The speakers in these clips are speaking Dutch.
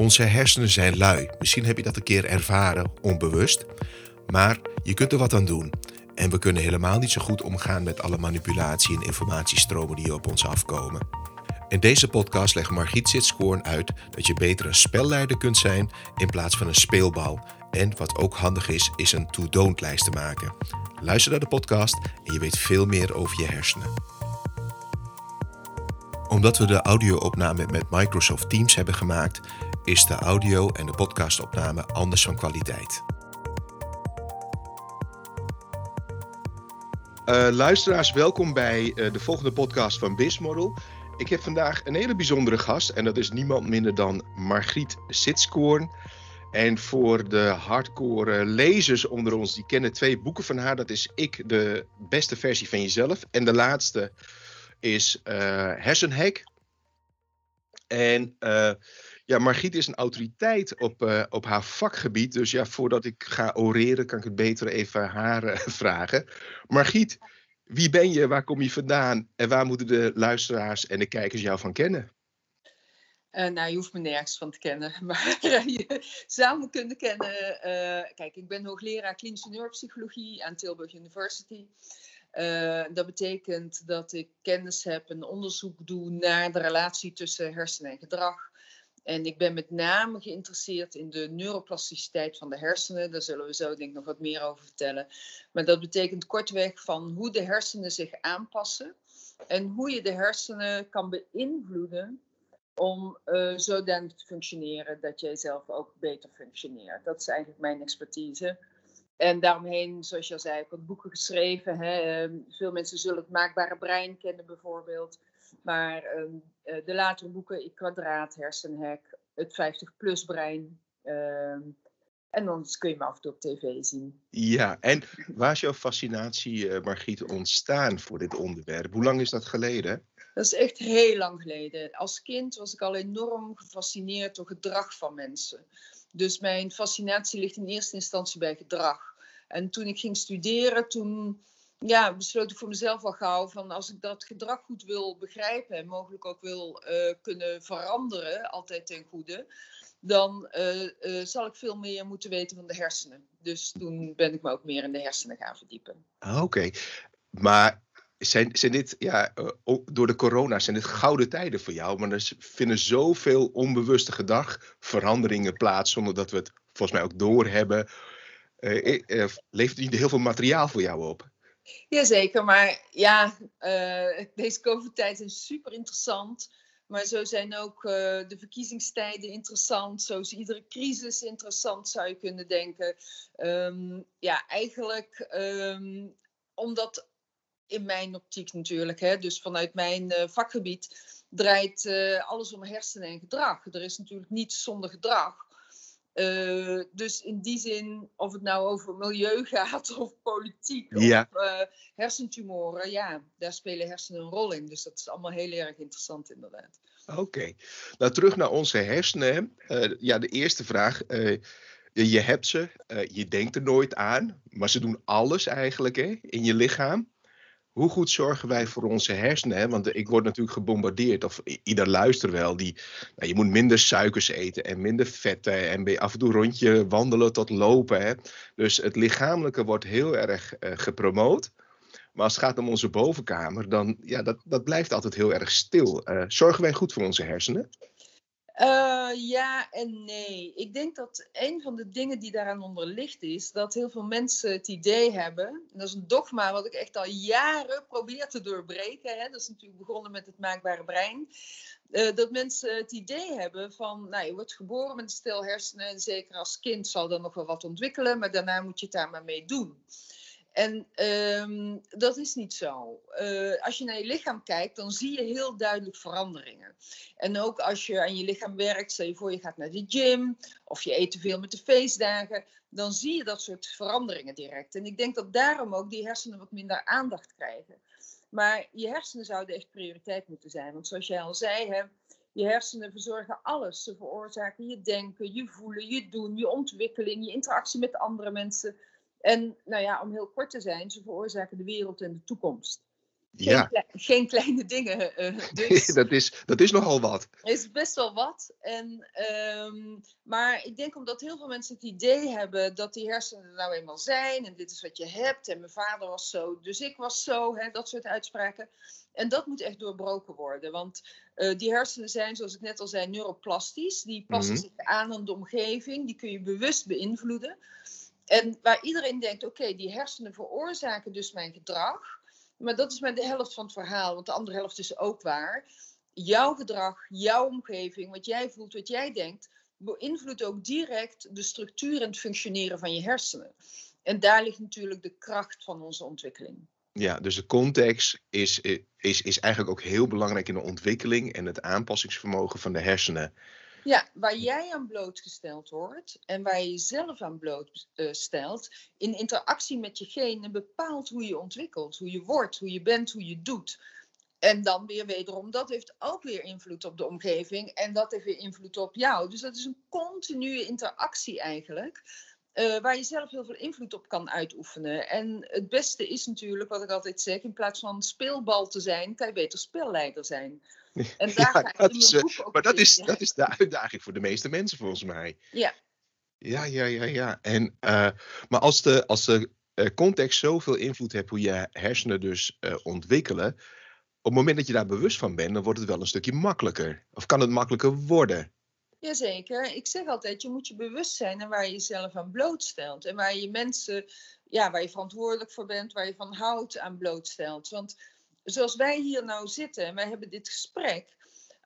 Onze hersenen zijn lui. Misschien heb je dat een keer ervaren, onbewust. Maar je kunt er wat aan doen. En we kunnen helemaal niet zo goed omgaan met alle manipulatie en informatiestromen die op ons afkomen. In deze podcast legt Margriet Sitskoorn uit dat je beter een spelleider kunt zijn in plaats van een speelbal. En wat ook handig is, is een to-don't lijst te maken. Luister naar de podcast en je weet veel meer over je hersenen. Omdat we de audio-opname met Microsoft Teams hebben gemaakt, is de audio- en de podcastopname anders van kwaliteit. Uh, luisteraars, welkom bij uh, de volgende podcast van Bizmodel. Ik heb vandaag een hele bijzondere gast en dat is niemand minder dan Margriet Sitskoorn. En voor de hardcore lezers onder ons, die kennen twee boeken van haar. Dat is Ik, de beste versie van jezelf. En de laatste is uh, Hersenhek. En uh, ja, Margriet is een autoriteit op, uh, op haar vakgebied. Dus ja, voordat ik ga oreren, kan ik het beter even haar vragen. Margriet, wie ben je, waar kom je vandaan en waar moeten de luisteraars en de kijkers jou van kennen? Nou, je hoeft me nergens van te kennen, maar je zou me kunnen kennen. Kijk, ik ben hoogleraar klinische neuropsychologie aan Tilburg University. Uh, dat betekent dat ik kennis heb en onderzoek doe naar de relatie tussen hersenen en gedrag. En ik ben met name geïnteresseerd in de neuroplasticiteit van de hersenen. Daar zullen we zo denk ik nog wat meer over vertellen. Maar dat betekent kortweg van hoe de hersenen zich aanpassen. En hoe je de hersenen kan beïnvloeden om uh, zodanig te functioneren dat jij zelf ook beter functioneert. Dat is eigenlijk mijn expertise. En daaromheen, zoals je al zei, heb ik wat boeken geschreven. Hè. Uh, veel mensen zullen het maakbare brein kennen bijvoorbeeld. Maar uh, de latere boeken, Ik Kwadraat, Hersenhek, het 50-plus brein. Ehm, en dan kun je me af en toe op tv zien. Ja, en waar is jouw fascinatie, uh, Margriet, ontstaan voor dit onderwerp? Hoe lang is dat geleden? Dat is echt heel lang geleden. Als kind was ik al enorm gefascineerd door gedrag van mensen. Dus mijn fascinatie ligt in eerste instantie bij gedrag. En toen ik ging studeren, toen ja, besloot ik voor mezelf al gauw van als ik dat gedrag goed wil begrijpen en mogelijk ook wil uh, kunnen veranderen, altijd ten goede, dan uh, uh, zal ik veel meer moeten weten van de hersenen. Dus toen ben ik me ook meer in de hersenen gaan verdiepen. Oké, okay. maar zijn, zijn dit, ja, door de corona zijn dit gouden tijden voor jou, maar er vinden zoveel onbewuste gedragveranderingen plaats zonder dat we het volgens mij ook doorhebben. Levert niet heel veel materiaal voor jou op? Jazeker, maar ja, deze COVID-tijd is super interessant. Maar zo zijn ook de verkiezingstijden interessant. Zo is iedere crisis interessant, zou je kunnen denken. Um, ja, eigenlijk um, omdat in mijn optiek natuurlijk, hè, dus vanuit mijn vakgebied, draait alles om hersenen en gedrag. Er is natuurlijk niets zonder gedrag. Uh, dus in die zin, of het nou over milieu gaat of politiek ja. of uh, hersentumoren, ja, daar spelen hersenen een rol in. Dus dat is allemaal heel erg interessant inderdaad. Oké, okay. nou terug naar onze hersenen. Uh, ja, de eerste vraag. je hebt ze, je denkt er nooit aan, maar ze doen alles eigenlijk hè, in je lichaam hoe goed zorgen wij voor onze hersenen? Hè? Want ik word natuurlijk gebombardeerd, of ieder luister wel, die, nou, je moet minder suikers eten en minder vetten en af en toe rondje wandelen tot lopen. Hè? Dus het lichamelijke wordt heel erg uh, gepromoot. Maar als het gaat om onze bovenkamer, dan ja, dat, dat blijft altijd heel erg stil. Uh, zorgen wij goed voor onze hersenen? Uh, ja en nee. Ik denk dat een van de dingen die daaraan onder ligt is dat heel veel mensen het idee hebben, en dat is een dogma wat ik echt al jaren probeer te doorbreken, hè, dat is natuurlijk begonnen met het maakbare brein, uh, dat mensen het idee hebben van, nou je wordt geboren met een stel hersenen en zeker als kind zal er nog wel wat ontwikkelen, maar daarna moet je het daar maar mee doen. En um, dat is niet zo. Uh, als je naar je lichaam kijkt, dan zie je heel duidelijk veranderingen. En ook als je aan je lichaam werkt, stel je voor je gaat naar de gym of je eet te veel met de feestdagen, dan zie je dat soort veranderingen direct. En ik denk dat daarom ook die hersenen wat minder aandacht krijgen. Maar je hersenen zouden echt prioriteit moeten zijn. Want zoals jij al zei, je hersenen verzorgen alles. Ze veroorzaken je denken, je voelen, je doen, je ontwikkeling, je interactie met andere mensen. En nou ja, om heel kort te zijn, ze veroorzaken de wereld en de toekomst. Geen, Ja, klei- geen kleine dingen. eh, dus dat is, dat is nogal wat. is best wel wat. En, ehm, maar ik denk omdat heel veel mensen het idee hebben dat die hersenen er nou eenmaal zijn. En dit is wat je hebt. En mijn vader was zo, dus ik was zo. Hè, dat soort uitspraken. En dat moet echt doorbroken worden. Want eh, die hersenen zijn, zoals ik net al zei, neuroplastisch. Die passen Mhm. zich aan aan de omgeving. Die kun je bewust beïnvloeden. En waar iedereen denkt, oké, die hersenen veroorzaken dus mijn gedrag. Maar dat is maar de helft van het verhaal, want de andere helft is ook waar. Jouw gedrag, jouw omgeving, wat jij voelt, wat jij denkt, beïnvloedt ook direct de structuur en het functioneren van je hersenen. En daar ligt natuurlijk de kracht van onze ontwikkeling. Ja, dus de context is, is, is eigenlijk ook heel belangrijk in de ontwikkeling en het aanpassingsvermogen van de hersenen. Ja, waar jij aan blootgesteld wordt en waar je jezelf aan blootstelt, in interactie met je genen bepaalt hoe je ontwikkelt, hoe je wordt, hoe je bent, hoe je doet. En dan weer wederom, dat heeft ook weer invloed op de omgeving en dat heeft weer invloed op jou. Dus dat is een continue interactie eigenlijk, eh, waar je zelf heel veel invloed op kan uitoefenen. En het beste is natuurlijk, wat ik altijd zeg, in plaats van speelbal te zijn, kan je beter speelleider zijn. En daar Ja, dat is, eh, Maar dat in, is, dat is de uitdaging voor de meeste mensen volgens mij. Ja. Ja, ja, ja, ja. En, eh, maar als de, als de eh, context zoveel invloed heeft hoe je hersenen dus ontwikkelen, op het moment dat je daar bewust van bent, dan wordt het wel een stukje makkelijker. Of kan het makkelijker worden? Jazeker. Ik zeg altijd, je moet je bewust zijn en waar je jezelf aan blootstelt. En waar je mensen, ja, waar je verantwoordelijk voor bent, waar je van houdt aan blootstelt. Want zoals wij hier nou zitten en wij hebben dit gesprek.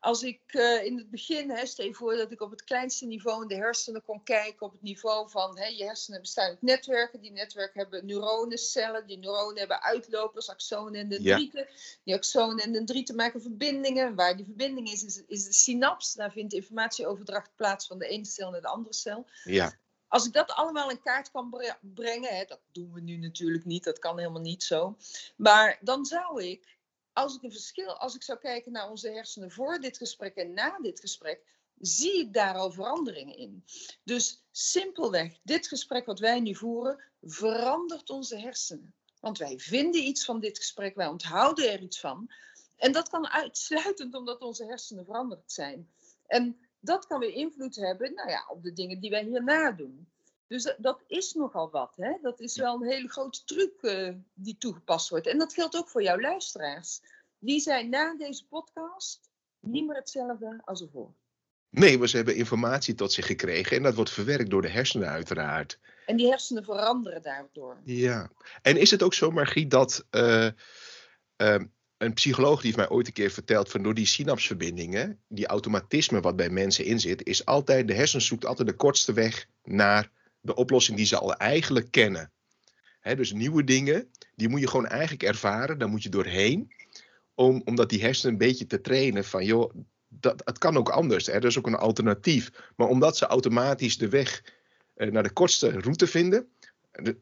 Als ik eh, in het begin, hè, stel je voor dat ik op het kleinste niveau in de hersenen kon kijken, op het niveau van hè, je hersenen bestaan uit netwerken. Die netwerken hebben neuronencellen, die neuronen hebben uitlopers, axonen en dendrieten. Die axonen en dendrieten maken verbindingen. Waar die verbinding is, is, is de synaps. Daar vindt informatieoverdracht plaats van de ene cel naar de andere cel. Ja, Als ik dat allemaal in kaart kan bre- brengen, hè, dat doen we nu natuurlijk niet, dat kan helemaal niet zo. Maar dan zou ik, als ik een verschil, als ik zou kijken naar onze hersenen voor dit gesprek en na dit gesprek, zie ik daar al veranderingen in. Dus simpelweg, dit gesprek wat wij nu voeren, verandert onze hersenen. Want wij vinden iets van dit gesprek, wij onthouden er iets van. En dat kan uitsluitend omdat onze hersenen veranderd zijn. En dat kan weer invloed hebben nou ja, op de dingen die wij hierna doen. Dus dat, is nogal wat. Hè? Dat is wel een hele grote truc eh, die toegepast wordt. En dat geldt ook voor jouw luisteraars. Die zijn na deze podcast niet meer hetzelfde als ervoor. nee, maar ze hebben informatie tot zich gekregen en dat wordt verwerkt door de hersenen uiteraard. En die hersenen veranderen daardoor. Ja, en is het ook zo, Margriet, dat eh, ehm, een psycholoog die heeft mij ooit een keer verteld van door die synapsverbindingen, die automatisme wat bij mensen in zit, is altijd, de hersen zoekt altijd de kortste weg naar de oplossing die ze al eigenlijk kennen. Dus nieuwe dingen, die moet je gewoon eigenlijk ervaren, daar moet je doorheen, om, omdat die hersenen een beetje te trainen van, joh, dat, het kan ook anders, er is ook een alternatief. Maar omdat ze automatisch de weg eh, naar de kortste route vinden, de-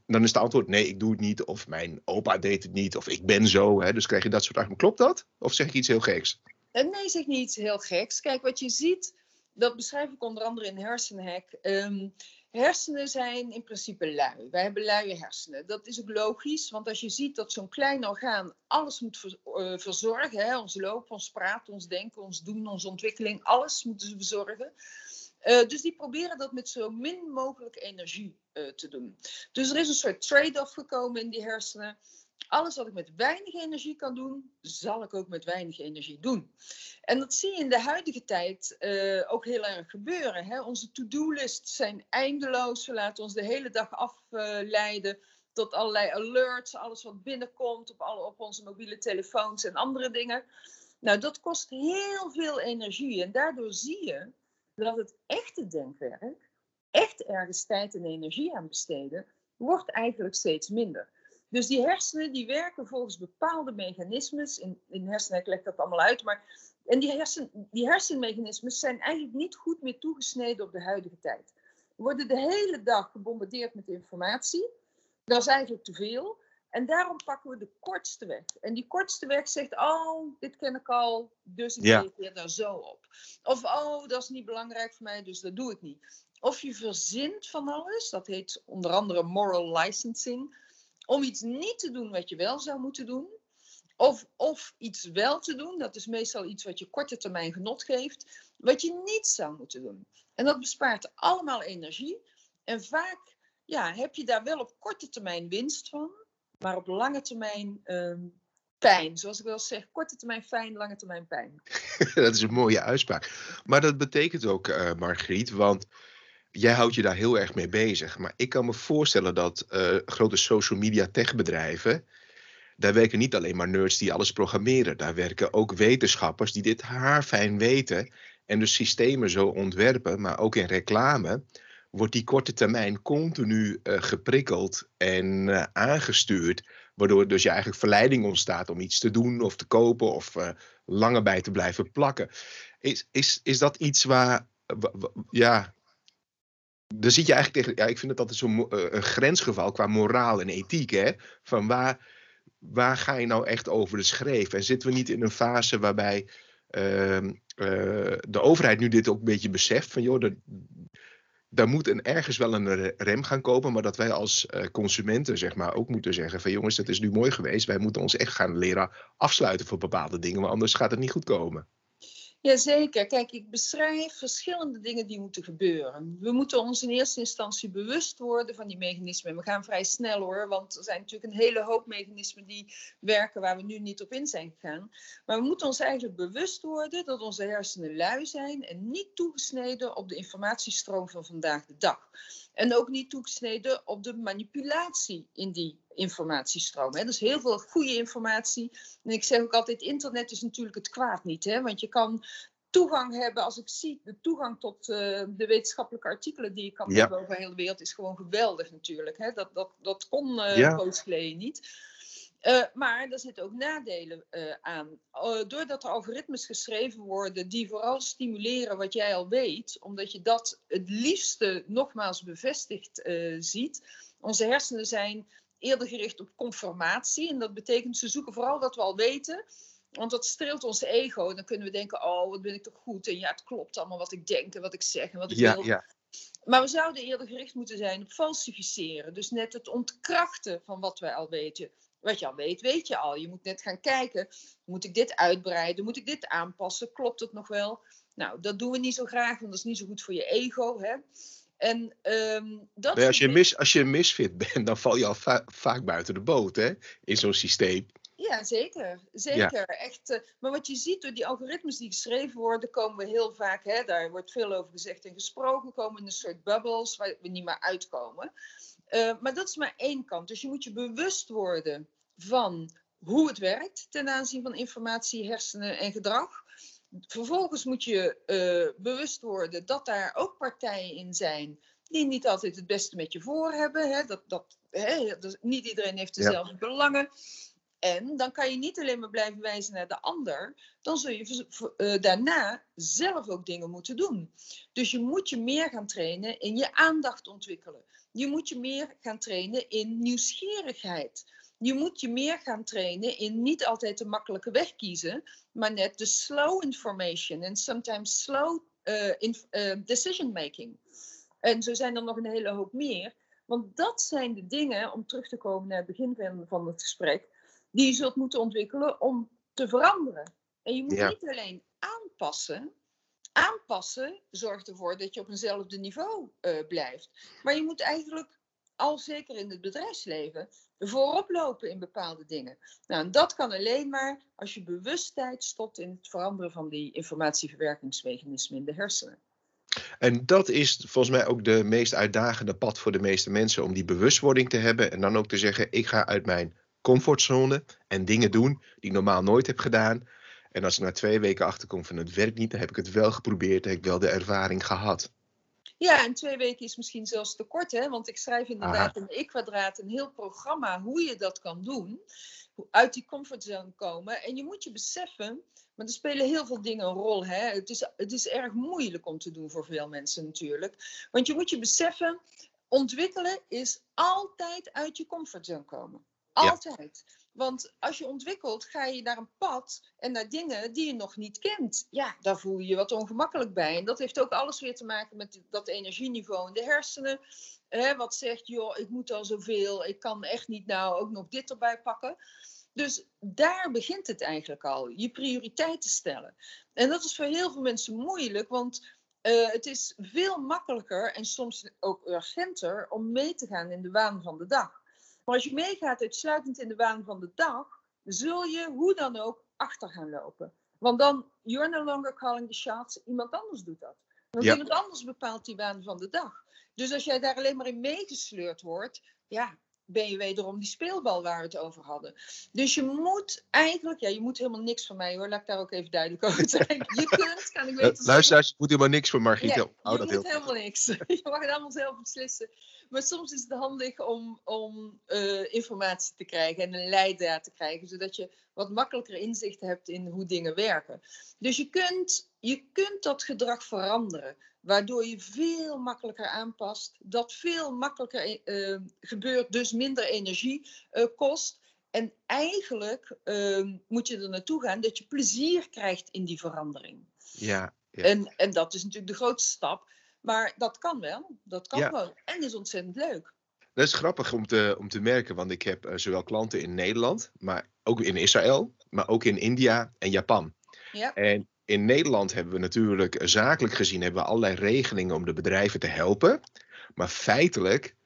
dan is het antwoord nee, ik doe het niet. Of mijn opa deed het niet. Of ik ben zo. Hè? Dus krijg je dat soort argumenten. Klopt dat? Of zeg ik iets heel geks? En nee, zeg niet iets heel geks. Kijk, wat je ziet, dat beschrijf ik onder andere in Hersenhack. Ehm, hersenen zijn in principe lui. Wij hebben luie hersenen. Dat is ook logisch, want als je ziet dat zo'n klein orgaan alles moet eh, verzorgen, hè, ons lopen, ons praten, ons denken, ons doen, onze ontwikkeling, alles moeten ze verzorgen. Eh, dus die proberen dat met zo min mogelijk energie eh, te doen. Dus er is een soort trade-off gekomen in die hersenen. Alles wat ik met weinig energie kan doen, zal ik ook met weinig energie doen. En dat zie je in de huidige tijd eh, ook heel erg gebeuren. Hè? Onze to-do-lists zijn eindeloos. We laten ons de hele dag afleiden tot allerlei alerts, alles wat binnenkomt op, alle, op onze mobiele telefoons en andere dingen. Nou, dat kost heel veel energie. En daardoor zie je dat het echte denkwerk, echt ergens tijd en energie aan besteden, wordt eigenlijk steeds minder. Dus die hersenen die werken volgens bepaalde mechanismes. In, in hersenen, ik leg dat allemaal uit. Maar, en die, hersen, die hersenmechanismes zijn eigenlijk niet goed meer toegesneden op de huidige tijd. We worden de hele dag gebombardeerd met informatie. Dat is eigenlijk te veel. En daarom pakken we de kortste weg. En die kortste weg zegt, oh, dit ken ik al, dus ik Ja. reageer daar zo op. Of, oh, dat is niet belangrijk voor mij, dus dat doe ik niet. Of je verzint van alles, dat heet onder andere moral licensing, om iets niet te doen wat je wel zou moeten doen. Of, of iets wel te doen, dat is meestal iets wat je korte termijn genot geeft, wat je niet zou moeten doen. En dat bespaart allemaal energie. En vaak ja, heb je daar wel op korte termijn winst van, maar op lange termijn ehm, pijn. Zoals ik wel zeg, korte termijn fijn, lange termijn pijn. dat is een mooie uitspraak. Maar dat betekent ook, uh, Margriet, want jij houdt je daar heel erg mee bezig. Maar ik kan me voorstellen dat uh, grote social media techbedrijven. Daar werken niet alleen maar nerds die alles programmeren. Daar werken ook wetenschappers die dit haarfijn weten. En dus systemen zo ontwerpen, maar ook in reclame wordt die korte termijn continu uh, geprikkeld en uh, aangestuurd. Waardoor dus je eigenlijk verleiding ontstaat om iets te doen of te kopen of uh, langer bij te blijven plakken. Is, is, is dat iets waar, ja, dan zit je eigenlijk tegen, ja, ik vind het altijd zo'n een grensgeval qua moraal en ethiek, hè? Van waar, waar ga je nou echt over de schreef? En zitten we niet in een fase waarbij ehm, de overheid nu dit ook een beetje beseft van joh, de, daar moet een, ergens wel een rem gaan komen, maar dat wij als uh, consumenten zeg maar, ook moeten zeggen van jongens, het is nu mooi geweest, wij moeten ons echt gaan leren afsluiten voor bepaalde dingen, want anders gaat het niet goed komen. Jazeker. Kijk, ik beschrijf verschillende dingen die moeten gebeuren. We moeten ons in eerste instantie bewust worden van die mechanismen. We gaan vrij snel hoor, want er zijn natuurlijk een hele hoop mechanismen die werken waar we nu niet op in zijn gegaan. Maar we moeten ons eigenlijk bewust worden dat onze hersenen lui zijn en niet toegesneden op de informatiestroom van vandaag de dag. En ook niet toegesneden op de manipulatie in die informatiestroom. Hè. Dus heel veel goede informatie. En ik zeg ook altijd, internet is natuurlijk het kwaad niet. Hè? Want je kan toegang hebben, als ik zie, de toegang tot uh, de wetenschappelijke artikelen die je kan hebben over de hele wereld, is gewoon geweldig natuurlijk. Hè? Dat, dat, dat kon uh, ja. geleden niet. Uh, maar er zitten ook nadelen uh, aan. Uh, doordat er algoritmes geschreven worden die vooral stimuleren wat jij al weet, omdat je dat het liefste nogmaals bevestigd ziet. Onze hersenen zijn eerder gericht op conformatie. En dat betekent ze zoeken vooral wat we al weten. Want dat streelt ons ego. En dan kunnen we denken, oh, wat ben ik toch goed. En ja, het klopt allemaal wat ik denk en wat ik zeg en wat ik ja, wil. Ja. Maar we zouden eerder gericht moeten zijn op falsificeren. Dus net het ontkrachten van wat wij al weten. Wat je al weet, weet je al. Je moet net gaan kijken. Moet ik dit uitbreiden? Moet ik dit aanpassen? Klopt het nog wel? Nou, dat doen we niet zo graag, want dat is niet zo goed voor je ego. Hè? En, um, dat als, je mis, als je een misfit bent, dan val je al va vaak buiten de boot hè? in zo'n systeem. Ja, zeker. Zeker. Ja. Echt, uh, maar wat je ziet door die algoritmes die geschreven worden, komen we heel vaak, hè, daar wordt veel over gezegd en gesproken, komen in een soort bubbles waar we niet meer uitkomen. Uh, maar dat is maar één kant. Dus je moet je bewust worden van hoe het werkt ten aanzien van informatie, hersenen en gedrag. Vervolgens moet je uh, bewust worden dat daar ook partijen in zijn die niet altijd het beste met je voor hebben. Hè? Dat, dat, hè? Dus niet iedereen heeft dezelfde ja. belangen. En dan kan je niet alleen maar blijven wijzen naar de ander, dan zul je uh, daarna zelf ook dingen moeten doen. Dus je moet je meer gaan trainen in je aandacht ontwikkelen. Je moet je meer gaan trainen in nieuwsgierigheid. Je moet je meer gaan trainen in niet altijd de makkelijke weg kiezen, maar net de slow information en sometimes slow uh, in, uh, decision making. En zo zijn er nog een hele hoop meer. Want dat zijn de dingen, om terug te komen naar het begin van het gesprek, die je zult moeten ontwikkelen om te veranderen. En je moet ja. niet alleen aanpassen. Aanpassen zorgt ervoor dat je op eenzelfde niveau uh, blijft. Maar je moet eigenlijk, al zeker in het bedrijfsleven, voorop lopen in bepaalde dingen. Nou, en dat kan alleen maar als je bewustheid stopt in het veranderen van die informatieverwerkingsmechanismen in de hersenen. En dat is volgens mij ook de meest uitdagende pad voor de meeste mensen om die bewustwording te hebben en dan ook te zeggen: ik ga uit mijn comfortzone en dingen doen die ik normaal nooit heb gedaan. En als ik na twee weken achterkom van het werkt niet, dan heb ik het wel geprobeerd, heb ik wel de ervaring gehad. Ja, en twee weken is misschien zelfs te kort, hè? want ik schrijf inderdaad Aha. in E-kwadraat een heel programma hoe je dat kan doen. Uit die comfortzone komen. En je moet je beseffen, maar er spelen heel veel dingen een rol. Hè? Het, is, het is erg moeilijk om te doen voor veel mensen natuurlijk. Want je moet je beseffen, ontwikkelen is altijd uit je comfortzone komen. Altijd. Want als je ontwikkelt, ga je naar een pad en naar dingen die je nog niet kent. Ja, daar voel je je wat ongemakkelijk bij. En dat heeft ook alles weer te maken met dat energieniveau in de hersenen. Wat zegt, joh, ik moet al zoveel, ik kan echt niet nou ook nog dit erbij pakken. Dus daar begint het eigenlijk al, je prioriteiten stellen. En dat is voor heel veel mensen moeilijk, want uh, het is veel makkelijker en soms ook urgenter om mee te gaan in de waan van de dag. Maar als je meegaat uitsluitend in de waan van de dag, zul je hoe dan ook achter gaan lopen. Want dan, you're no longer calling the shots, iemand anders doet dat. Want iemand anders bepaalt die waan van de dag. Dus als jij daar alleen maar in meegesleurd wordt, ja, ben je wederom die speelbal waar we het over hadden. Dus je moet eigenlijk, ja, je moet helemaal niks van mij hoor, laat ik daar ook even duidelijk over zijn. Je kunt, kan ik weten. Luisteraars, je moet helemaal niks van Margriet. Je moet heel helemaal niks. Je mag het allemaal zelf beslissen. Maar soms is het handig om, om uh, informatie te krijgen en een leidraad te krijgen, zodat je wat makkelijker inzicht hebt in hoe dingen werken. Dus je kunt, je kunt dat gedrag veranderen, waardoor je veel makkelijker aanpast, dat veel makkelijker uh, gebeurt, dus minder energie uh, kost. En eigenlijk uh, moet je er naartoe gaan dat je plezier krijgt in die verandering. Ja, ja. En, en dat is natuurlijk de grootste stap. Maar dat kan wel. Dat kan wel. En is ontzettend leuk. Dat is grappig om te, om te merken, want ik heb uh, zowel klanten in Nederland, maar ook in Israël, maar ook in India en Japan. Ja. En in Nederland hebben we natuurlijk, eh, zakelijk gezien, hebben we allerlei regelingen om de bedrijven te helpen. Maar feitelijk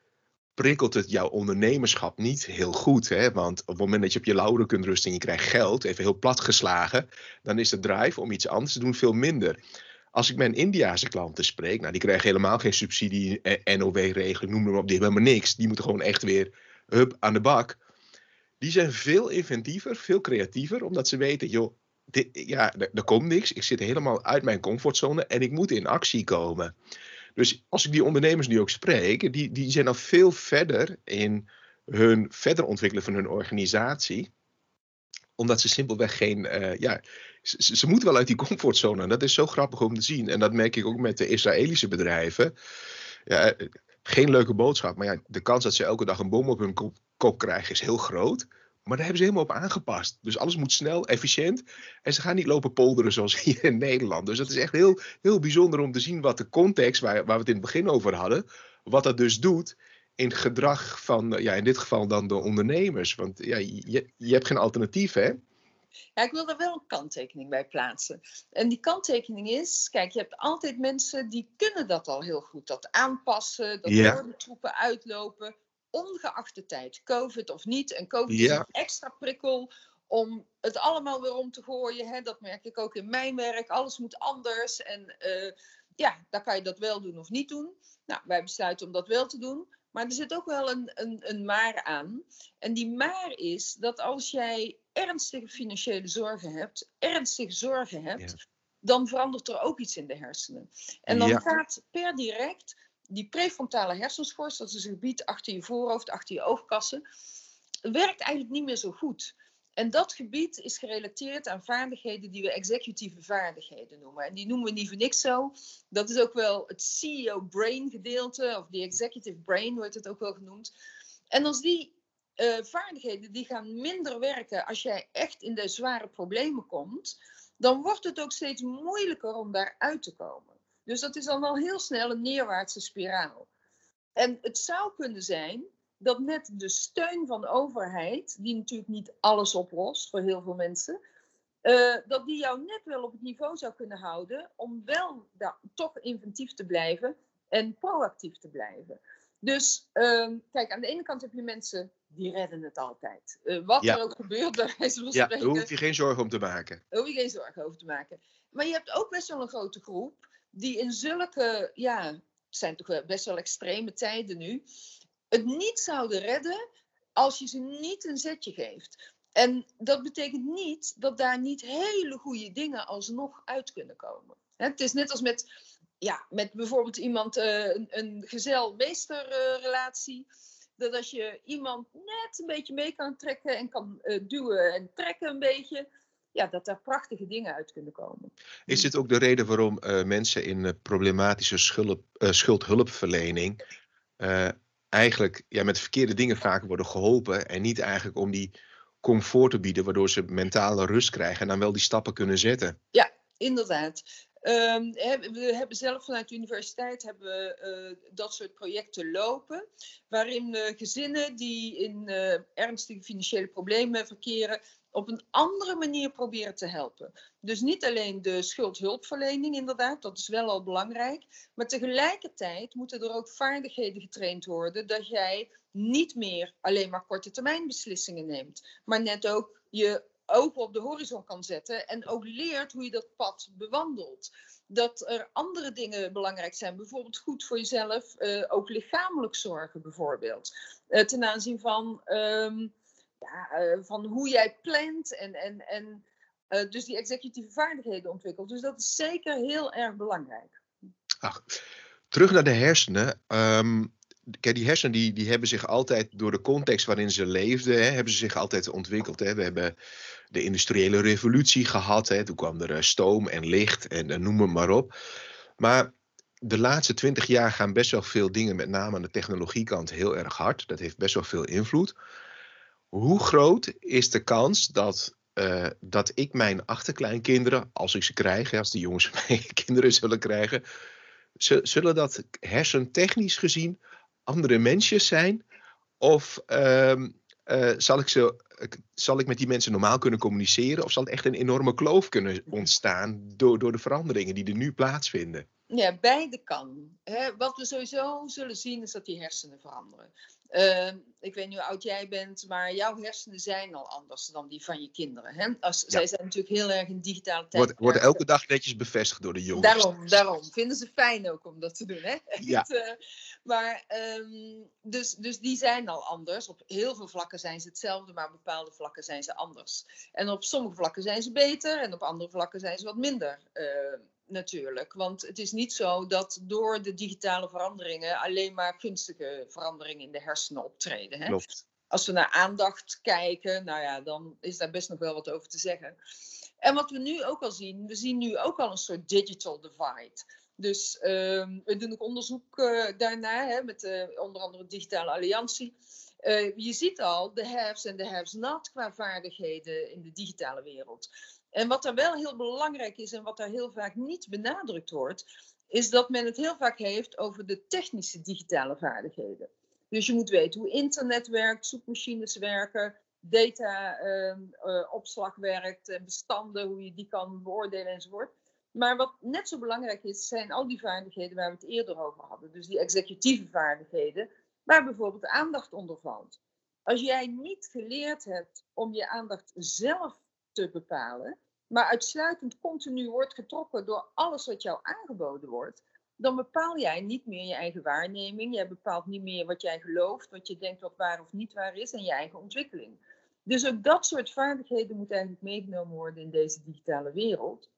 prikkelt het jouw ondernemerschap niet heel goed. Hè? Want op het moment dat je op je lauren kunt rusten en je krijgt geld, even heel plat geslagen, dan is de drive om iets anders te doen veel minder. Als ik mijn Indiase klanten spreek, nou, die krijgen helemaal geen subsidie, eh, NOW-regeling, noem maar op, die hebben helemaal niks. Die moeten gewoon echt weer hup aan de bak. Die zijn veel inventiever, veel creatiever, omdat ze weten, joh, ja, er, komt niks. Ik zit helemaal uit mijn comfortzone en ik moet in actie komen. Dus als ik die ondernemers nu ook spreek, die, die zijn al veel verder in hun verder ontwikkelen van hun organisatie omdat ze simpelweg geen. Uh, ja, ze, moeten wel uit die comfortzone. En dat is zo grappig om te zien. En dat merk ik ook met de Israëlische bedrijven. Ja, geen leuke boodschap. Maar ja, de kans dat ze elke dag een bom op hun kop, kop krijgen is heel groot. Maar daar hebben ze helemaal op aangepast. Dus alles moet snel, efficiënt. En ze gaan niet lopen polderen zoals hier in Nederland. Dus dat is echt heel, heel bijzonder om te zien wat de context, waar, waar we het in het begin over hadden, wat dat dus doet in gedrag van, ja, in dit geval dan de ondernemers. Want ja, je, je hebt geen alternatief, hè? Ja, ik wil er wel een kanttekening bij plaatsen. En die kanttekening is, kijk, je hebt altijd mensen die kunnen dat al heel goed. Dat aanpassen, dat ja. de troepen uitlopen, ongeacht de tijd. Covid of niet. En Covid is een extra prikkel om het allemaal weer om te gooien. Hè? Dat merk ik ook in mijn werk. Alles moet anders. En uh, ja, dan kan je dat wel doen of niet doen. Nou, wij besluiten om dat wel te doen. Maar er zit ook wel een, een, een maar aan. En die maar is dat als jij ernstige financiële zorgen hebt, ernstige zorgen hebt, dan verandert er ook iets in de hersenen. En dan gaat per direct die prefrontale hersenschors, dat is een gebied achter je voorhoofd, achter je oogkassen, werkt eigenlijk niet meer zo goed. En dat gebied is gerelateerd aan vaardigheden die we executieve vaardigheden noemen. En die noemen we niet voor niks zo. Dat is ook wel het CEO-brain gedeelte, of die executive brain wordt het ook wel genoemd. En als die uh, vaardigheden die gaan minder werken als jij echt in de zware problemen komt, dan wordt het ook steeds moeilijker om daaruit te komen. Dus dat is dan al heel snel een neerwaartse spiraal. En het zou kunnen zijn dat met de steun van de overheid, die natuurlijk niet alles oplost voor heel veel mensen, uh, dat die jou net wel op het niveau zou kunnen houden om wel daar, toch inventief te blijven en proactief te blijven. Dus uh, kijk, aan de ene kant heb je mensen die redden het altijd. Uh, wat er ook gebeurt, bij wijze van spreken. Ja, daar hoef je geen zorgen om te maken. Daar hoef je geen zorgen over te maken. Maar je hebt ook best wel een grote groep die in zulke, ja, het zijn toch best wel extreme tijden nu, het niet zouden redden als je ze niet een zetje geeft. En dat betekent niet dat daar niet hele goede dingen alsnog uit kunnen komen. Het is net als met, ja, met bijvoorbeeld iemand, uh, een, een gezel-meester-relatie. dat als je iemand net een beetje mee kan trekken en kan uh, duwen en trekken een beetje, ja, dat daar prachtige dingen uit kunnen komen. Is dit ook de reden waarom uh, mensen in problematische schulp, schuldhulpverlening eigenlijk ja, met verkeerde dingen vaak worden geholpen. En niet eigenlijk om die comfort te bieden, waardoor ze mentale rust krijgen en dan wel die stappen kunnen zetten. Ja, inderdaad. Ehm, we hebben zelf vanuit de universiteit hebben we, eh, dat soort projecten lopen, waarin we gezinnen die in uh, ernstige financiële problemen verkeren, op een andere manier proberen te helpen. Dus niet alleen de schuldhulpverlening, inderdaad, dat is wel al belangrijk. Maar tegelijkertijd moeten er ook vaardigheden getraind worden dat jij niet meer alleen maar korte termijn beslissingen neemt, maar net ook je ogen op de horizon kan zetten en ook leert hoe je dat pad bewandelt. Dat er andere dingen belangrijk zijn, bijvoorbeeld goed voor jezelf, uh, ook lichamelijk zorgen bijvoorbeeld. Uh, ten aanzien van, um, uh, van hoe jij plant en, en, en dus die executieve vaardigheden ontwikkelt. Dus dat is zeker heel erg belangrijk. Ach, terug naar de hersenen. Um, kijk, die hersenen die, die hebben zich altijd door de context waarin ze leefden, hè, hebben ze zich altijd ontwikkeld. Hè. We hebben de industriële revolutie gehad. Hè. Toen kwam er eh, stoom en licht en, en noem maar op. Maar de laatste twintig jaar gaan best wel veel dingen, met name aan de technologiekant, heel erg hard. Dat heeft best wel veel invloed. Hoe groot is de kans dat, uh, dat ik mijn achterkleinkinderen, als ik ze krijg, als de jongens mijn kinderen zullen krijgen, zullen dat hersentechnisch gezien andere mensjes zijn? Of uh, uh, zal, ik ze, zal ik met die mensen normaal kunnen communiceren? Of zal er echt een enorme kloof kunnen ontstaan door, door de veranderingen die er nu plaatsvinden? Ja, beide kan. wat we sowieso zullen zien is dat die hersenen veranderen. Uh, ik weet niet hoe oud jij bent, maar jouw hersenen zijn al anders dan die van je kinderen. Hè? Als, ja. Zij zijn natuurlijk heel erg in digitale tijd. Wordt, wordt elke dag netjes bevestigd door de jongens. Daarom, daarom. Vinden ze fijn ook om dat te doen. Hè? Ja. uh, maar, um, dus, dus die zijn al anders. Op heel veel vlakken zijn ze hetzelfde, maar op bepaalde vlakken zijn ze anders. En op sommige vlakken zijn ze beter en op andere vlakken zijn ze wat minder. Uh, natuurlijk. Want het is niet zo dat door de digitale veranderingen alleen maar gunstige veranderingen in de hersenen optreden. Hè? Klopt. Als we naar aandacht kijken, nou ja, dan is daar best nog wel wat over te zeggen. En wat we nu ook al zien, we zien nu ook al een soort digital divide. Dus uh, we doen ook onderzoek uh, daarnaar, hè, met uh, onder andere de Digitale Alliantie. Uh, je ziet al de haves en de haves not qua vaardigheden in de digitale wereld. En wat er wel heel belangrijk is en wat daar heel vaak niet benadrukt wordt, is dat men het heel vaak heeft over de technische digitale vaardigheden. Dus je moet weten hoe internet werkt, zoekmachines werken, data-opslag uh, uh, werkt, bestanden, hoe je die kan beoordelen enzovoort. Maar wat net zo belangrijk is, zijn al die vaardigheden waar we het eerder over hadden. Dus die executieve vaardigheden, waar bijvoorbeeld aandacht onder valt. Als jij niet geleerd hebt om je aandacht zelf te bepalen, maar uitsluitend continu wordt getrokken door alles wat jou aangeboden wordt, dan bepaal jij niet meer je eigen waarneming. Jij bepaalt niet meer wat jij gelooft, wat je denkt wat waar of niet waar is en je eigen ontwikkeling. Dus ook dat soort vaardigheden moet eigenlijk meegenomen worden in deze digitale wereld.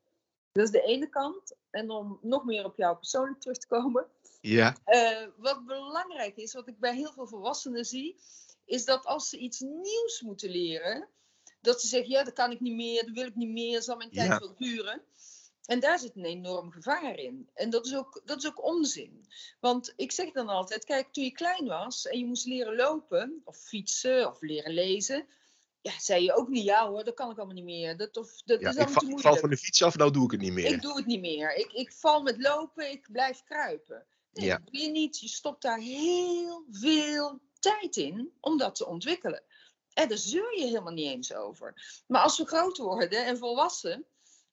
Dat is de ene kant. En om nog meer op jou persoonlijk terug te komen. Ja. Uh, wat belangrijk is, wat ik bij heel veel volwassenen zie, is dat als ze iets nieuws moeten leren, dat ze zeggen, ja, dat kan ik niet meer, dat wil ik niet meer, zal mijn tijd ja. wel duren. En daar zit een enorm gevaar in. En dat is, ook, dat is ook onzin. Want ik zeg dan altijd, kijk, toen je klein was en je moest leren lopen, of fietsen, of leren lezen, ja, zei je ook niet, ja hoor, dat kan ik allemaal niet meer. Dat, of, dat ja, is ik te val, moeilijk. val van de fiets af, nou doe ik het niet meer. Ik doe het niet meer. Ik, ik val met lopen, ik blijf kruipen. Nee, Ja. dat doe je niet. Je stopt daar heel veel tijd in om dat te ontwikkelen. En daar zeur je helemaal niet eens over. Maar als we groot worden en volwassen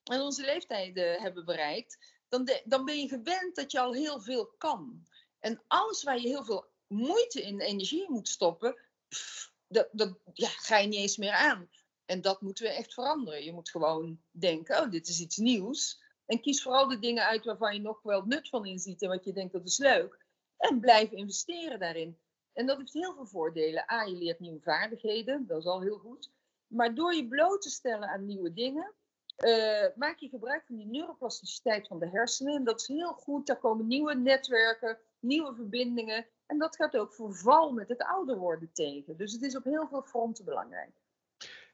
en onze leeftijden hebben bereikt, dan, dan ben je gewend dat je al heel veel kan. En alles waar je heel veel moeite in energie moet stoppen, dat, dat ja, ga je niet eens meer aan. En dat moeten we echt veranderen. Je moet gewoon denken, oh, dit is iets nieuws. En kies vooral de dingen uit waarvan je nog wel nut van inziet en wat je denkt dat is leuk. En blijf investeren daarin. En dat heeft heel veel voordelen. A, je leert nieuwe vaardigheden, dat is al heel goed. Maar door je bloot te stellen aan nieuwe dingen, eh, maak je gebruik van die neuroplasticiteit van de hersenen. En dat is heel goed. Daar komen nieuwe netwerken, nieuwe verbindingen. En dat gaat ook verval met het ouder worden tegen. Dus het is op heel veel fronten belangrijk.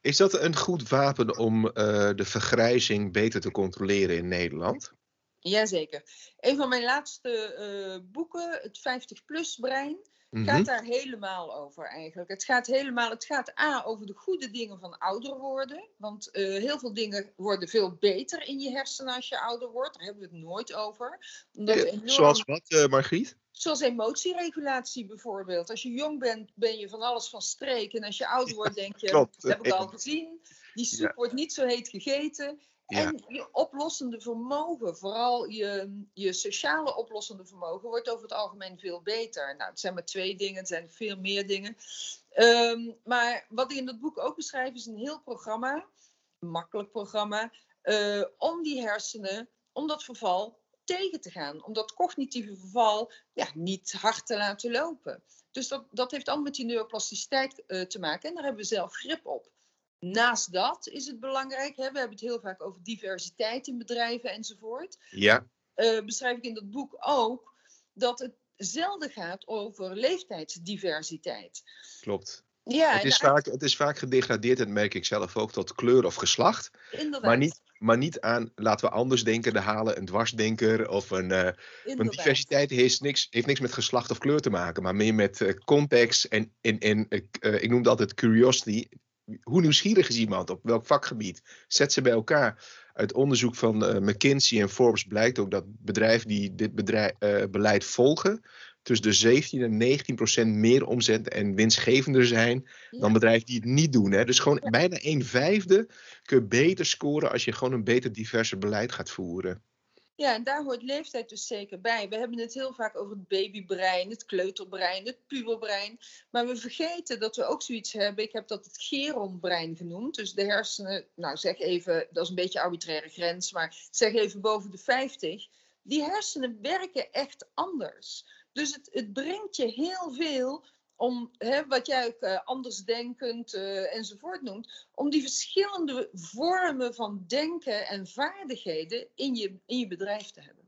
Is dat een goed wapen om eh, de vergrijzing beter te controleren in Nederland? Jazeker. Een van mijn laatste eh, boeken, het 50-plus brein, Het gaat daar helemaal over eigenlijk. Het gaat helemaal, het gaat A over de goede dingen van ouder worden. Want heel veel dingen worden veel beter in je hersenen als je ouder wordt. Daar hebben we het nooit over. Omdat enorm... Zoals wat, Margriet? Zoals emotieregulatie bijvoorbeeld. Als je jong bent, ben je van alles van streek. En als je ouder wordt, denk je, dat heb ik al gezien. Die soep wordt niet zo heet gegeten. En je oplossende vermogen, vooral je, je sociale oplossende vermogen, wordt over het algemeen veel beter. Nou, het zijn maar twee dingen, het zijn veel meer dingen. Ehm, maar wat ik in dat boek ook beschrijf, is een heel programma, een makkelijk programma, uh, om die hersenen, om dat verval tegen te gaan. Om dat cognitieve verval ja, niet hard te laten lopen. Dus dat, dat heeft allemaal met die neuroplasticiteit uh, te maken. En daar hebben we zelf grip op. Naast dat is het belangrijk, hè, we hebben het heel vaak over diversiteit in bedrijven enzovoort. Ja. Uh, beschrijf ik in dat boek ook dat het zelden gaat over leeftijdsdiversiteit. Klopt. Ja, het, is vaak, het is vaak gedegradeerd, en dat merk ik zelf ook, tot kleur of geslacht. Inderdaad. Maar niet, maar niet aan, laten we anders denken, de halen een dwarsdenker of een... Uh, want diversiteit heeft niks, heeft niks met geslacht of kleur te maken, maar meer met uh, context en, en, en uh, ik noem dat altijd curiosity. Hoe nieuwsgierig is iemand op welk vakgebied? Zet ze bij elkaar. Uit onderzoek van McKinsey en Forbes blijkt ook dat bedrijven die dit bedrijf, beleid volgen, tussen de 17 en 19 procent meer omzet en winstgevender zijn dan bedrijven die het niet doen. Hè. Dus gewoon bijna een vijfde kun je beter scoren als je gewoon een beter diverser beleid gaat voeren. Ja, en daar hoort leeftijd dus zeker bij. We hebben het heel vaak over het babybrein, het kleuterbrein, het puberbrein. Maar we vergeten dat we ook zoiets hebben. Ik heb dat het geronbrein genoemd. Dus de hersenen, nou zeg even, dat is een beetje een arbitraire grens, maar zeg even boven de 50. Die hersenen werken echt anders. Dus het, het brengt je heel veel om, hè, wat jij ook uh, andersdenkend uh, enzovoort noemt, om die verschillende vormen van denken en vaardigheden in je, in je bedrijf te hebben.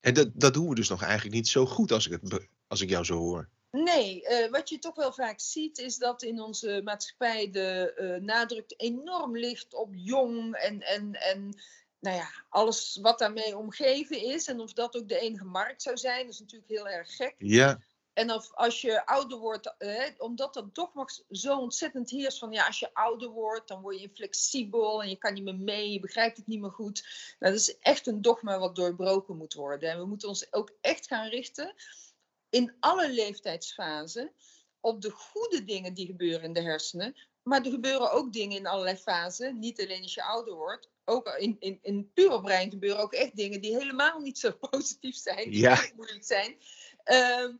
En dat, dat doen we dus nog eigenlijk niet zo goed als ik, het, als ik jou zo hoor. Nee, uh, wat je toch wel vaak ziet is dat in onze maatschappij de nadruk enorm ligt op jong en, en, en nou ja, alles wat daarmee omgeven is. En of dat ook de enige markt zou zijn, is natuurlijk heel erg gek. Ja. En of als je ouder wordt, hè, omdat dat toch nog zo ontzettend heerst van ja, als je ouder wordt, dan word je flexibel en je kan niet meer mee, je begrijpt het niet meer goed. Nou, dat is echt een dogma wat doorbroken moet worden. En we moeten ons ook echt gaan richten in alle leeftijdsfasen op de goede dingen die gebeuren in de hersenen. Maar er gebeuren ook dingen in allerlei fasen, niet alleen als je ouder wordt, ook in, in, in het pure brein gebeuren ook echt dingen die helemaal niet zo positief zijn, die ja. moeilijk zijn. Uh,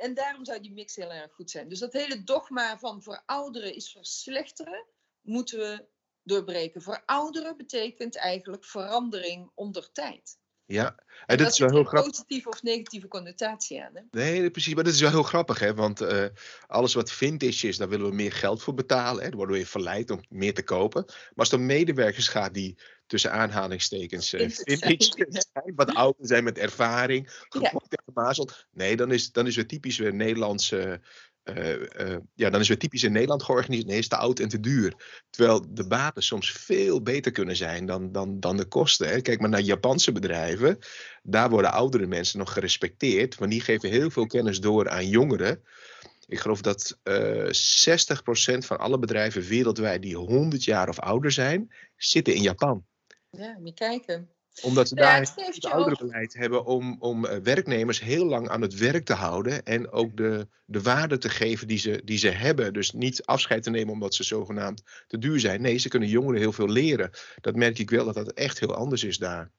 en daarom zou die mix heel erg goed zijn. Dus dat hele dogma van verouderen is verslechteren, moeten we doorbreken. Verouderen betekent eigenlijk verandering onder tijd. Ja, en, dat, is wel heel grappig. positieve of negatieve connotatie aan. Hè? Nee, precies. Maar dat is wel heel grappig, hè? Want uh, alles wat vintage is, daar willen we meer geld voor betalen. Hè? Daar worden we verleid om meer te kopen. Maar als om medewerkers gaat die tussen aanhalingstekens uh, vintage zijn, wat ouder zijn met ervaring, ja. en gemazeld. Nee, dan is, dan is het typisch weer Nederlandse uh, ja, dan is het typisch in Nederland georganiseerd. Nee, is te oud en te duur. Terwijl de baten soms veel beter kunnen zijn dan, dan, dan de kosten. Hè. Kijk maar naar Japanse bedrijven. Daar worden oudere mensen nog gerespecteerd. Want die geven heel veel kennis door aan jongeren. Ik geloof dat uh, 60% van alle bedrijven wereldwijd die 100 jaar of ouder zijn, zitten in Japan. Ja, moet kijken omdat ze daar het ouderenbeleid hebben om, om eh, werknemers heel lang aan het werk te houden. En ook de, de waarde te geven die ze, die ze hebben. Dus niet afscheid te nemen omdat ze zogenaamd te duur zijn. Nee, ze kunnen jongeren heel veel leren. Dat merk ik wel dat dat echt heel anders is daar.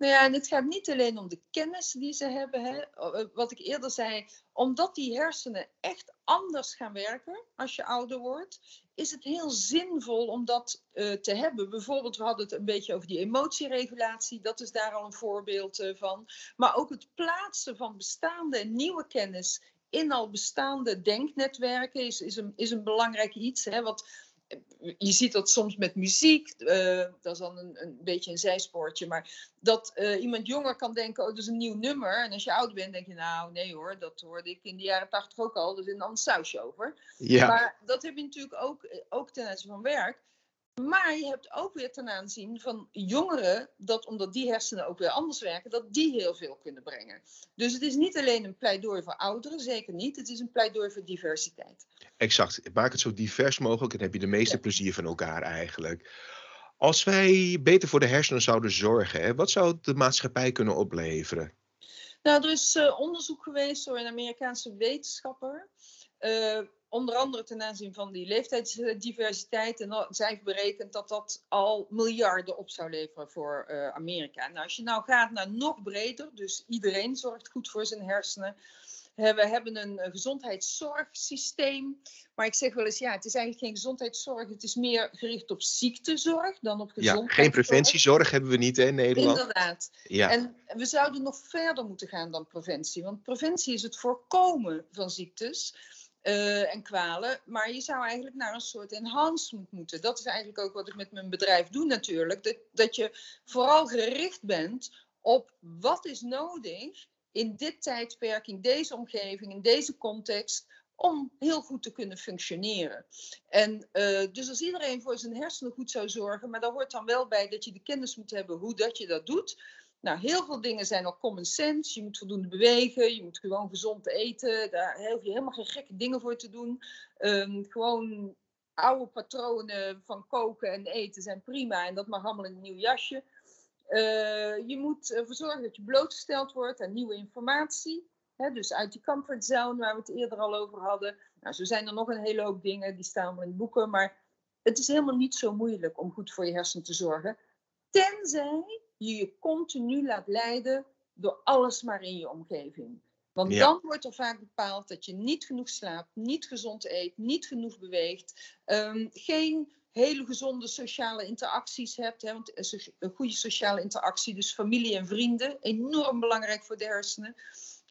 Nou ja, en het gaat niet alleen om de kennis die ze hebben. Hè. Eh, wat ik eerder zei, omdat die hersenen echt anders gaan werken als je ouder wordt, is het heel zinvol om dat uh, te hebben. Bijvoorbeeld, we hadden het een beetje over die emotieregulatie, dat is daar al een voorbeeld uh, van. Maar ook het plaatsen van bestaande en nieuwe kennis in al bestaande denknetwerken is, is, een, is een belangrijk iets. Hè, wat, je ziet dat soms met muziek, uh, dat is dan een, een beetje een zijspoortje, maar dat uh, iemand jonger kan denken, oh, dat is een nieuw nummer. En als je ouder bent, denk je, nou nee hoor, dat hoorde ik in de jaren tachtig ook al, er is een ander sausje over. Ja. Maar dat heb je natuurlijk ook, ook ten aanzien van werk. Maar je hebt ook weer ten aanzien van jongeren, dat omdat die hersenen ook weer anders werken, dat die heel veel kunnen brengen. Dus het is niet alleen een pleidooi voor ouderen, zeker niet. Het is een pleidooi voor diversiteit. Exact. Maak het zo divers mogelijk, dan heb je de meeste plezier van elkaar eigenlijk. Als wij beter voor de hersenen zouden zorgen, hè, wat zou de maatschappij kunnen opleveren? Nou, er is uh, onderzoek geweest door een Amerikaanse wetenschapper. Uh, onder andere ten aanzien van die leeftijdsdiversiteit. En zij heeft berekend dat dat al miljarden op zou leveren voor uh, Amerika. Nou, als je nou gaat naar nog breder, dus iedereen zorgt goed voor zijn hersenen. We hebben een gezondheidszorgsysteem. Maar ik zeg wel eens, ja, het is eigenlijk geen gezondheidszorg. Het is meer gericht op ziektezorg dan op gezondheidszorg. Ja, geen preventiezorg hebben we niet hè, in Nederland. Inderdaad. Ja. En we zouden nog verder moeten gaan dan preventie. Want preventie is het voorkomen van ziektes. Uh, en kwalen. Maar je zou eigenlijk naar een soort enhancement moeten. Dat is eigenlijk ook wat ik met mijn bedrijf doe natuurlijk. Dat, dat je vooral gericht bent op wat is nodig in dit tijdperk, in deze omgeving, in deze context, om heel goed te kunnen functioneren. En uh, dus als iedereen voor zijn hersenen goed zou zorgen, maar daar hoort dan wel bij dat je de kennis moet hebben hoe dat je dat doet. Nou, heel veel dingen zijn al common sense. Je moet voldoende bewegen, je moet gewoon gezond eten. Daar hoef je helemaal geen gekke dingen voor te doen. Um, gewoon oude patronen van koken en eten zijn prima en dat mag allemaal in een nieuw jasje. Uh, je moet ervoor zorgen dat je blootgesteld wordt aan nieuwe informatie. Dus uit die comfortzone waar we het eerder al over hadden. Nou, zo zijn er nog een hele hoop dingen, die staan wel in boeken. Maar het is helemaal niet zo moeilijk om goed voor je hersenen te zorgen. Tenzij je je continu laat leiden door alles maar in je omgeving. Want dan wordt er vaak bepaald dat je niet genoeg slaapt, niet gezond eet, niet genoeg beweegt, um, geen hele gezonde sociale interacties hebt. Hè, want een goede sociale interactie, dus familie en vrienden, enorm belangrijk voor de hersenen.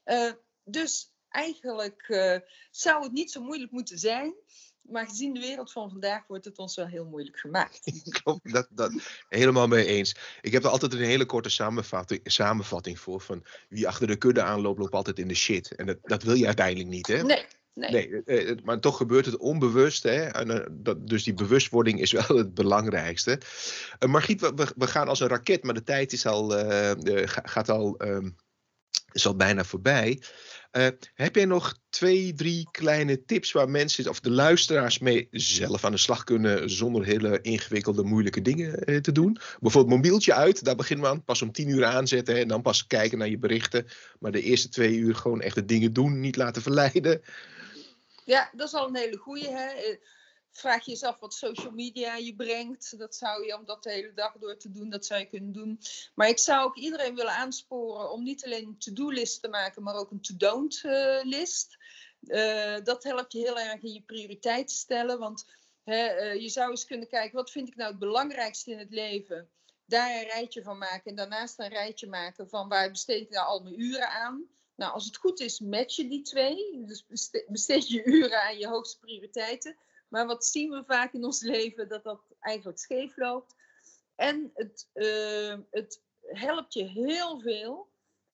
Uh, dus eigenlijk uh, zou het niet zo moeilijk moeten zijn maar gezien de wereld van vandaag wordt het ons wel heel moeilijk gemaakt. Klopt, dat, dat helemaal mee eens. Ik heb er altijd een hele korte samenvatting, samenvatting voor. Van wie achter de kudde aanloopt, loopt altijd in de shit. En dat, dat wil je uiteindelijk niet, hè? Nee. Nee. nee. Eh, maar toch gebeurt het onbewust. Hè? En, dat, dus die bewustwording is wel het belangrijkste. Margriet, we, we, gaan als een raket, maar de tijd is al, gaat al, um, is al bijna voorbij. Uh, heb jij nog twee, drie kleine tips waar mensen of de luisteraars mee zelf aan de slag kunnen zonder hele ingewikkelde, moeilijke dingen uh, te doen? Bijvoorbeeld mobieltje uit, daar beginnen we aan. Pas om tien uur aanzetten hè, en dan pas kijken naar je berichten. Maar de eerste twee uur gewoon echt de dingen doen, niet laten verleiden. Ja, dat is al een hele goede. Hè? Eh, vraag je af wat social media je brengt. Dat zou je, om dat de hele dag door te doen, dat zou je kunnen doen. Maar ik zou ook iedereen willen aansporen om niet alleen een to-do-list te maken, maar ook een to-don't-list. Uh, dat helpt je heel erg in je prioriteiten stellen. Want hè, uh, je zou eens kunnen kijken, wat vind ik nou het belangrijkste in het leven? Daar een rijtje van maken en daarnaast een rijtje maken van waar besteed ik nou al mijn uren aan. Nou, als het goed is, match je die twee. Dus besteed je uren aan je hoogste prioriteiten. Maar wat zien we vaak in ons leven? Dat dat eigenlijk scheef loopt. En het, uh, het helpt je heel veel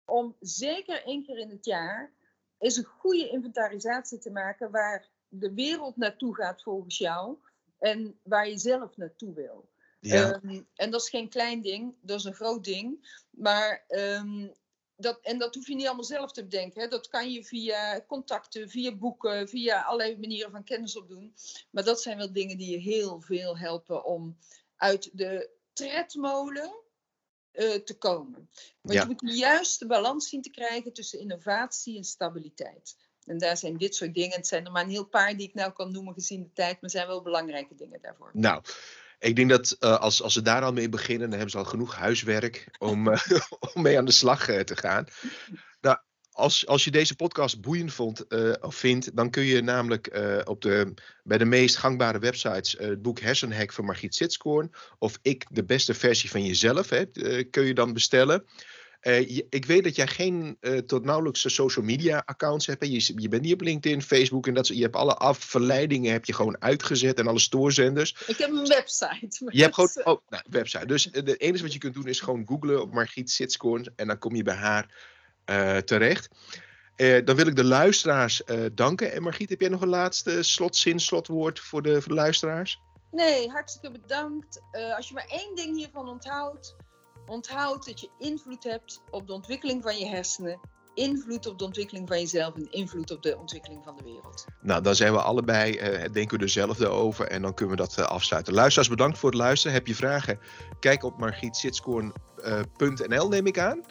om zeker één keer in het jaar eens een goede inventarisatie te maken waar de wereld naartoe gaat volgens jou en waar je zelf naartoe wil. Ja. Um, en dat is geen klein ding, dat is een groot ding. Maar um, dat, en dat hoef je niet allemaal zelf te bedenken. Hè. Dat kan je via contacten, via boeken, via allerlei manieren van kennis opdoen. Maar dat zijn wel dingen die je heel veel helpen om uit de tredmolen uh, te komen. Want je moet de juiste balans zien te krijgen tussen innovatie en stabiliteit. En daar zijn dit soort dingen. Het zijn er maar een heel paar die ik nou kan noemen gezien de tijd, maar zijn wel belangrijke dingen daarvoor. Nou, ik denk dat uh, als, als ze daar al mee beginnen, dan hebben ze al genoeg huiswerk om, uh, om mee aan de slag uh, te gaan. Nou, als, als je deze podcast boeiend vond, of vindt, dan kun je namelijk op de, bij de meest gangbare websites het boek Hersenhack van Margriet Sitskoorn of Ik, de beste versie van jezelf, hè, kun je dan bestellen. Uh, ik weet dat jij geen uh, tot nauwelijks social media accounts hebt. Je, je, bent niet op LinkedIn, Facebook en dat. Je hebt alle afverleidingen heb je gewoon uitgezet en alle stoorzenders. Ik heb een website. Je hebt gewoon oh, nou, website. Dus het uh, enige wat je kunt doen is gewoon googlen op Margriet Sitskoorn en dan kom je bij haar terecht. dan wil ik de luisteraars danken. En Margriet, heb jij nog een laatste slotzin, slotwoord voor de, voor de luisteraars? Nee, hartstikke bedankt. Als je maar één ding hiervan onthoudt, onthoud dat je invloed hebt op de ontwikkeling van je hersenen, invloed op de ontwikkeling van jezelf en invloed op de ontwikkeling van de wereld. Nou, dan zijn we allebei, uh, denken we dezelfde over en dan kunnen we dat uh, afsluiten. Luisteraars, bedankt voor het luisteren. Heb je vragen? Kijk op margrietsitskoorn.nl neem ik aan.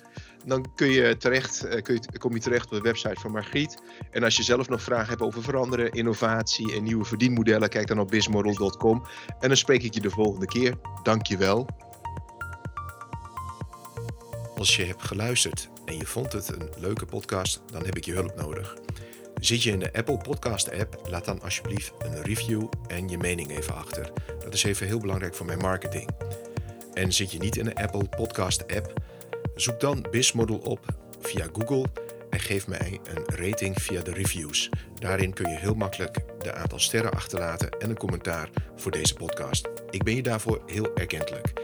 Dan kun je terecht, kun je, kom je terecht op de website van Margriet. En als je zelf nog vragen hebt over veranderen, innovatie en nieuwe verdienmodellen, kijk dan op bizmodel.com. En dan spreek ik je de volgende keer. Dank je wel. Als je hebt geluisterd en je vond het een leuke podcast, dan heb ik je hulp nodig. Zit je in de Apple Podcast app, laat dan alsjeblieft een review en je mening even achter. Dat is even heel belangrijk voor mijn marketing. En zit je niet in de Apple Podcast app, zoek dan Bismodel op via Google en geef mij een rating via de reviews. Daarin kun je heel makkelijk de aantal sterren achterlaten en een commentaar voor deze podcast. Ik ben je daarvoor heel erkentelijk.